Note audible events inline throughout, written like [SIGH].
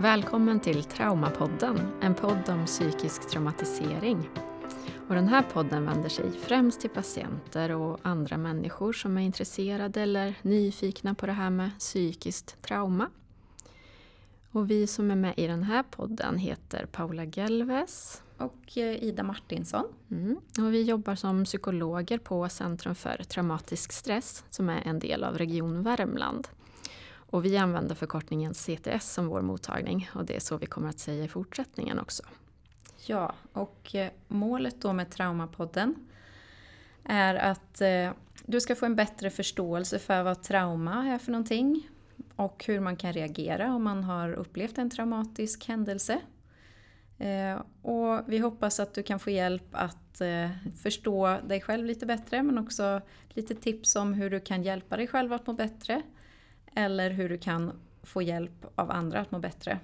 Välkommen till Traumapodden, en podd om psykisk traumatisering. Och den här podden vänder sig främst till patienter och andra människor som är intresserade eller nyfikna på det här med psykiskt trauma. Och vi som är med i den här podden heter Paula Gelves och eh, Ida Martinsson. Mm. Och vi jobbar som psykologer på Centrum för traumatisk stress som är en del av Region Värmland. Och vi använder förkortningen CTS som vår mottagning och det är så vi kommer att säga i fortsättningen också. Ja, och eh, målet då med Traumapodden är att eh, du ska få en bättre förståelse för vad trauma är för någonting och hur man kan reagera om man har upplevt en traumatisk händelse. Eh, och vi hoppas att du kan få hjälp att förstå dig själv lite bättre men också lite tips om hur du kan hjälpa dig själv att må bättre eller hur du kan få hjälp av andra att må bättre.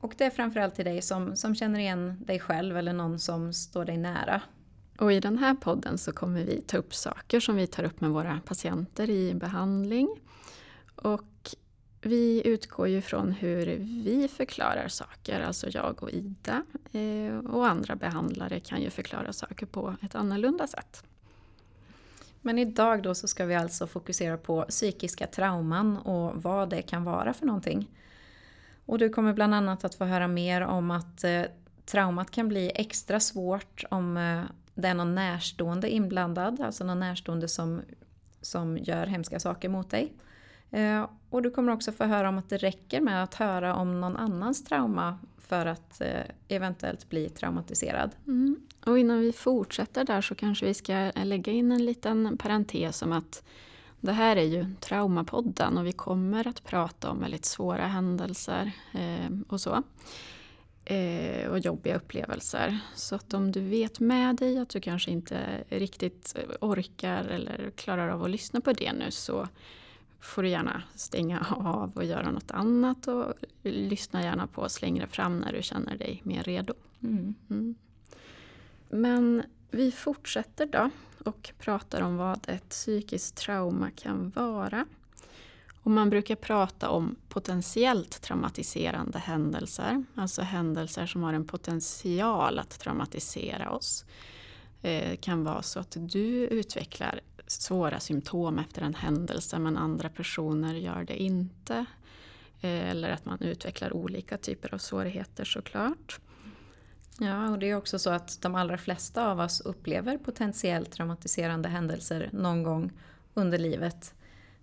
Och det är framförallt till dig som, som känner igen dig själv eller någon som står dig nära. Och i den här podden så kommer vi ta upp saker som vi tar upp med våra patienter i behandling. Och vi utgår ju från hur vi förklarar saker, alltså jag och Ida. Eh, och andra behandlare kan ju förklara saker på ett annorlunda sätt. Men idag då så ska vi alltså fokusera på psykiska trauman och vad det kan vara för någonting. Och du kommer bland annat att få höra mer om att eh, traumat kan bli extra svårt om eh, det är någon närstående inblandad, alltså någon närstående som, som gör hemska saker mot dig. Eh, och du kommer också få höra om att det räcker med att höra om någon annans trauma för att eh, eventuellt bli traumatiserad. Mm. Och innan vi fortsätter där så kanske vi ska lägga in en liten parentes om att det här är ju Traumapodden och vi kommer att prata om väldigt svåra händelser eh, och så. Och jobbiga upplevelser. Så att om du vet med dig att du kanske inte riktigt orkar eller klarar av att lyssna på det nu så får du gärna stänga av och göra något annat och lyssna gärna på oss längre fram när du känner dig mer redo. Mm. Mm. Men vi fortsätter då och pratar om vad ett psykiskt trauma kan vara. Och man brukar prata om potentiellt traumatiserande händelser, alltså händelser som har en potential att traumatisera oss. Det eh, kan vara så att du utvecklar svåra symptom efter en händelse men andra personer gör det inte. Eh, eller att man utvecklar olika typer av svårigheter såklart. Ja, och det är också så att de allra flesta av oss upplever potentiellt traumatiserande händelser någon gång under livet.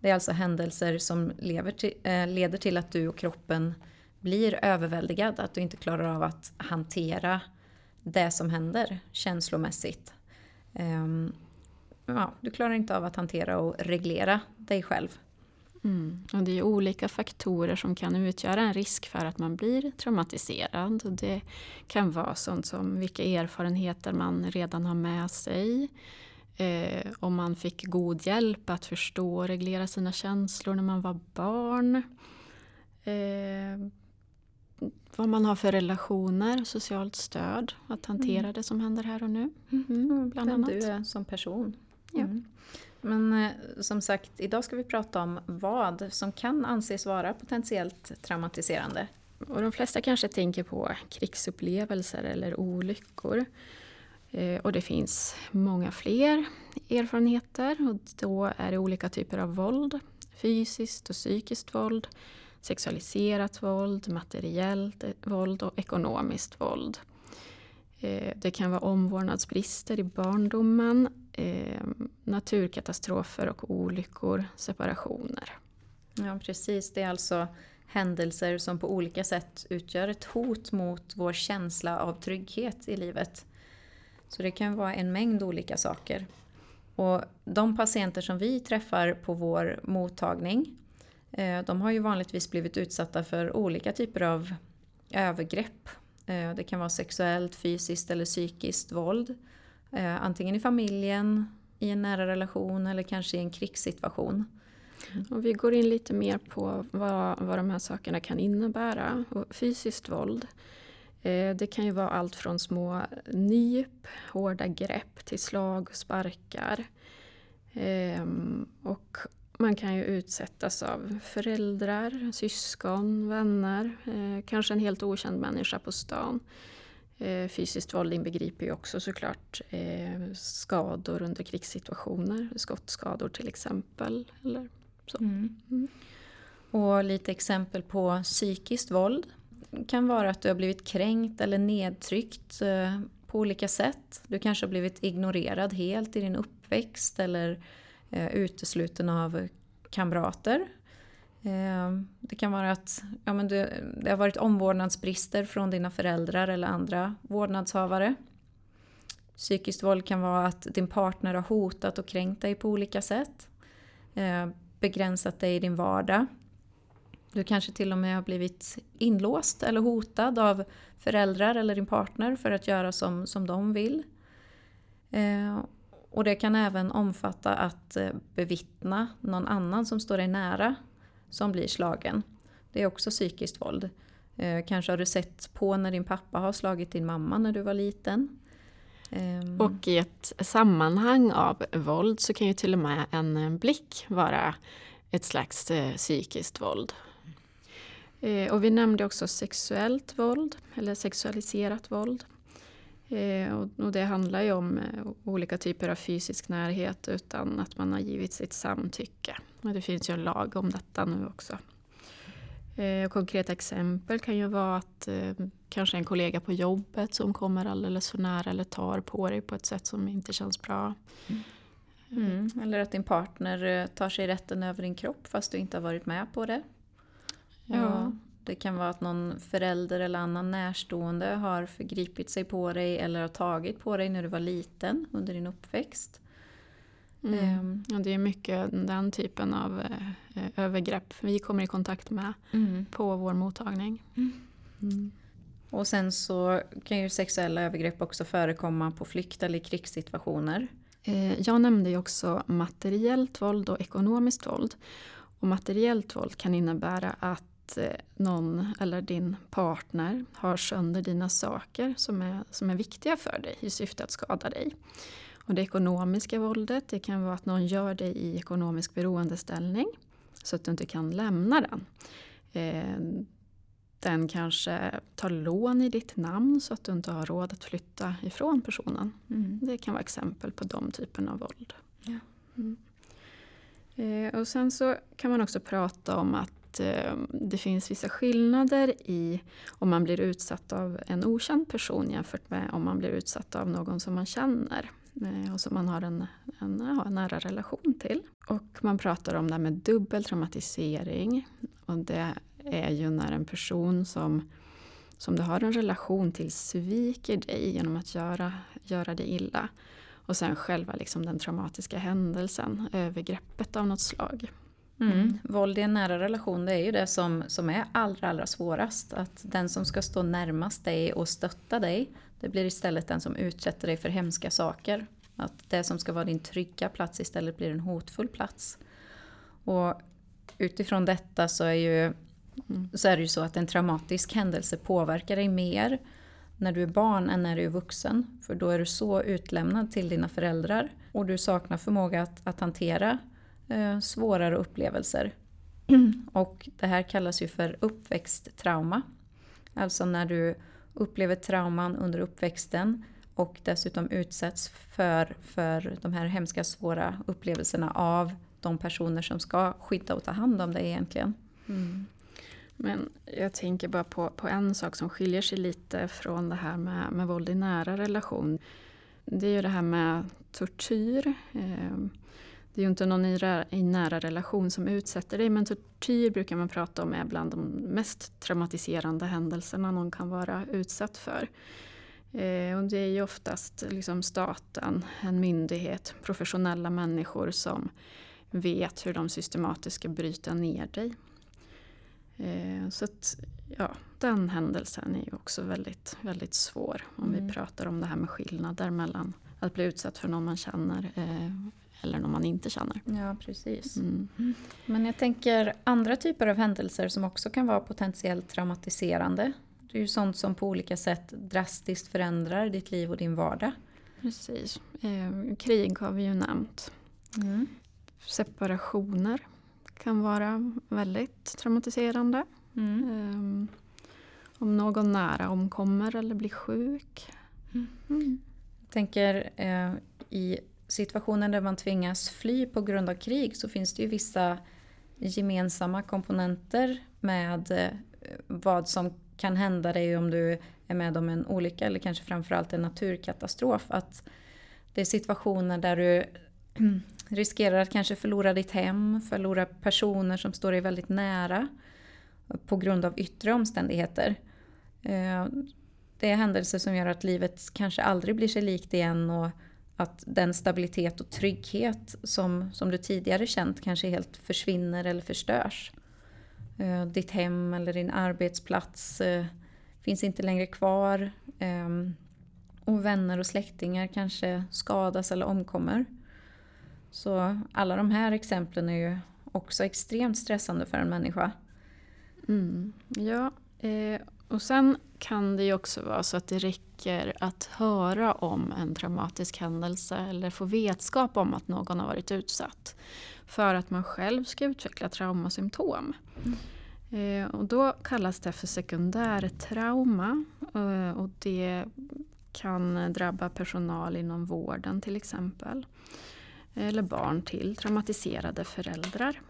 Det är alltså händelser som till, eh, leder till att du och kroppen blir överväldigad, att du inte klarar av att hantera det som händer känslomässigt. Ehm, Ja, du klarar inte av att hantera och reglera dig själv. Mm. Och det är olika faktorer som kan utgöra en risk för att man blir traumatiserad. Och det kan vara sånt som vilka erfarenheter man redan har med sig. Eh, om man fick god hjälp att förstå och reglera sina känslor när man var barn. Eh, vad man har för relationer, socialt stöd, att hantera mm. det som händer här och nu. Mm, bland Vem annat. du är som person. Men eh, som sagt, idag ska vi prata om vad som kan anses vara potentiellt traumatiserande. Och de flesta kanske tänker på krigsupplevelser eller olyckor. Eh, och det finns många fler erfarenheter och då är det olika typer av våld. Fysiskt och psykiskt våld, sexualiserat våld, materiellt våld och ekonomiskt våld. Eh, det kan vara omvårdnadsbrister i barndomen, eh, naturkatastrofer och olyckor, separationer. Ja precis, det är alltså händelser som på olika sätt utgör ett hot mot vår känsla av trygghet i livet. Så det kan vara en mängd olika saker. Och de patienter som vi träffar på vår mottagning eh, de har ju vanligtvis blivit utsatta för olika typer av övergrepp. Eh, det kan vara sexuellt, fysiskt eller psykiskt våld. Eh, antingen i familjen, i en nära relation eller kanske i en krigssituation. Och vi går in lite mer på vad, vad de här sakerna kan innebära. Och fysiskt våld, eh, det kan ju vara allt från små nyp, hårda grepp till slag och sparkar. Ehm, och man kan ju utsättas av föräldrar, syskon, vänner, eh, kanske en helt okänd människa på stan. Eh, fysiskt våld inbegriper ju också såklart eh, skador under krigssituationer, skottskador till exempel. Eller så. Mm. Mm. Och lite exempel på psykiskt våld kan vara att du har blivit kränkt eller nedtryckt eh, på olika sätt. Du kanske har blivit ignorerad helt i din uppväxt eller eh, utesluten av kamrater. Eh, det kan vara att ja, men du, det har varit omvårdnadsbrister från dina föräldrar eller andra vårdnadshavare. Psykiskt våld kan vara att din partner har hotat och kränkt dig på olika sätt. Eh, begränsat dig i din vardag. Du kanske till och med har blivit inlåst eller hotad av föräldrar eller din partner för att göra som, som de vill. Eh, och det kan även omfatta att eh, bevittna någon annan som står dig nära som blir slagen. Det är också psykiskt våld. Eh, kanske har du sett på när din pappa har slagit din mamma när du var liten. Ehm. Och i ett sammanhang av våld så kan ju till och med en eh, blick vara ett slags psykiskt våld. Och vi nämnde också sexuellt våld, eller sexualiserat våld. Och det handlar ju om olika typer av fysisk närhet utan att man har givit sitt samtycke. Och det finns ju en lag om detta nu också. Eh, konkreta exempel kan ju vara att eh, kanske en kollega på jobbet som kommer alldeles för nära eller tar på dig på ett sätt som inte känns bra. Mm. Mm. Eller att din partner eh, tar sig rätten över din kropp fast du inte har varit med på det. Ja. Det kan vara att någon förälder eller annan närstående har förgripit sig på dig eller har tagit på dig när du var liten under din uppväxt. Mm. Ehm. Ja, det är mycket den typen av eh, övergrepp vi kommer i kontakt med mm. på vår mottagning. Mm. mm. Och sen så kan ju sexuella övergrepp också förekomma på flykt eller i krigssituationer. Eh, jag nämnde ju också materiellt våld och ekonomiskt våld. Och materiellt våld kan innebära att eh, någon eller din partner har sönder dina saker som är, som är viktiga för dig i syfte att skada dig. Och det ekonomiska våldet det kan vara att någon gör dig i ekonomisk beroendeställning så att du inte kan lämna den. Eh, den kanske tar lån i ditt namn så att du inte har råd att flytta ifrån personen. Mm. Det kan vara exempel på de typerna av våld. Ja. Mm. Eh, och sen så kan man också prata om att eh, det finns vissa skillnader i om man blir utsatt av en okänd person jämfört med om man blir utsatt av någon som man känner. Eh, och som man har en, en, ja, en nära relation till. Och man pratar om det här med dubbel traumatisering. Och det är ju när en person som, som du har en relation till sviker dig genom att göra, göra dig illa. Och sen själva liksom den traumatiska händelsen, övergreppet av något slag. Mm. Våld i en nära relation det är ju det som, som är allra, allra svårast. Att den som ska stå närmast dig och stötta dig, det blir istället den som utsätter dig för hemska saker. Att det som ska vara din trygga plats istället blir en hotfull plats. Och utifrån detta så är, ju, mm. så är det ju så att en traumatisk händelse påverkar dig mer när du är barn än när du är vuxen. För då är du så utlämnad till dina föräldrar och du saknar förmåga att, att hantera svårare upplevelser. Och det här kallas ju för uppväxttrauma. Alltså när du upplever trauman under uppväxten och dessutom utsätts för, för de här hemska svåra upplevelserna av de personer som ska skydda och ta hand om dig egentligen. Mm. Men jag tänker bara på, på en sak som skiljer sig lite från det här med, med våld i nära relation. Det är ju det här med tortyr. Eh, det är ju inte någon i, nära relation som utsätter dig men tortyr brukar man prata om är bland de mest traumatiserande händelserna någon kan vara utsatt för. Eh, och det är ju oftast liksom staten, en myndighet, professionella människor som vet hur de systematiskt ska bryta ner dig. Eh, så att, ja, den händelsen är ju också väldigt, väldigt svår om mm. vi pratar om det här med skillnader mellan att bli utsatt för någon man känner eh, eller någon man inte känner. Ja, precis. Mm. Men jag tänker andra typer av händelser som också kan vara potentiellt traumatiserande. Det är ju sånt som på olika sätt drastiskt förändrar ditt liv och din vardag. Precis. Eh, krig har vi ju nämnt. Mm. Separationer kan vara väldigt traumatiserande. Mm. Um, om någon nära omkommer eller blir sjuk. Mm. Jag tänker eh, i situationer där man tvingas fly på grund av krig så finns det ju vissa gemensamma komponenter med eh, vad som kan hända dig om du är med om en olycka eller kanske framförallt en naturkatastrof. Att det är situationer där du [CLEARS THROAT] riskerar att kanske förlora ditt hem, förlora personer som står dig väldigt nära på grund av yttre omständigheter. Eh, det är händelser som gör att livet kanske aldrig blir sig likt igen och att den stabilitet och trygghet som, som du tidigare känt kanske helt försvinner eller förstörs. Eh, ditt hem eller din arbetsplats eh, finns inte längre kvar. Eh, och vänner och släktingar kanske skadas eller omkommer. Så alla de här exemplen är ju också extremt stressande för en människa. Mm. Ja, eh, och sen kan det ju också vara så att det räcker att höra om en traumatisk händelse eller få vetskap om att någon har varit utsatt för att man själv ska utveckla traumasymptom. Mm. Eh, och då kallas det för sekundärtrauma eh, och det kan drabba personal inom vården till exempel. Eller barn till traumatiserade föräldrar.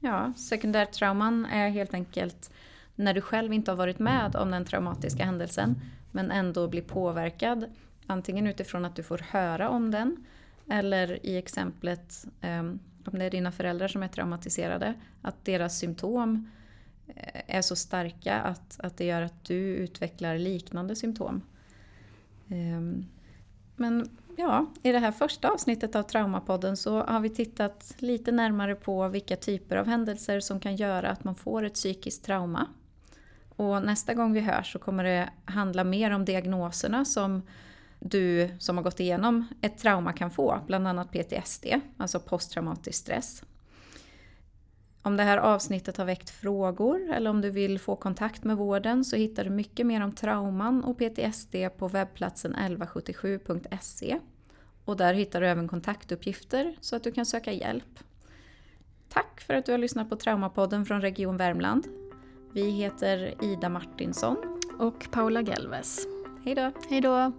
Ja, sekundärtrauman är helt enkelt när du själv inte har varit med om den traumatiska händelsen men ändå blir påverkad. Antingen utifrån att du får höra om den eller i exemplet ehm, om det är dina föräldrar som är traumatiserade, att deras symptom eh, är så starka att, att det gör att du utvecklar liknande symptom. Ehm, men ja, i det här första avsnittet av Traumapodden så har vi tittat lite närmare på vilka typer av händelser som kan göra att man får ett psykiskt trauma. Och nästa gång vi hörs så kommer det handla mer om diagnoserna som du som har gått igenom ett trauma kan få, bland annat PTSD, alltså posttraumatisk stress. Om det här avsnittet har väckt frågor eller om du vill få kontakt med vården så hittar du mycket mer om trauman och PTSD på webbplatsen 1177.se. Och där hittar du även kontaktuppgifter så att du kan söka hjälp. Tack för att du har lyssnat på Traumapodden från Region Värmland. Vi heter Ida Martinsson. Och Paula Gelves. Hej då. Hej då.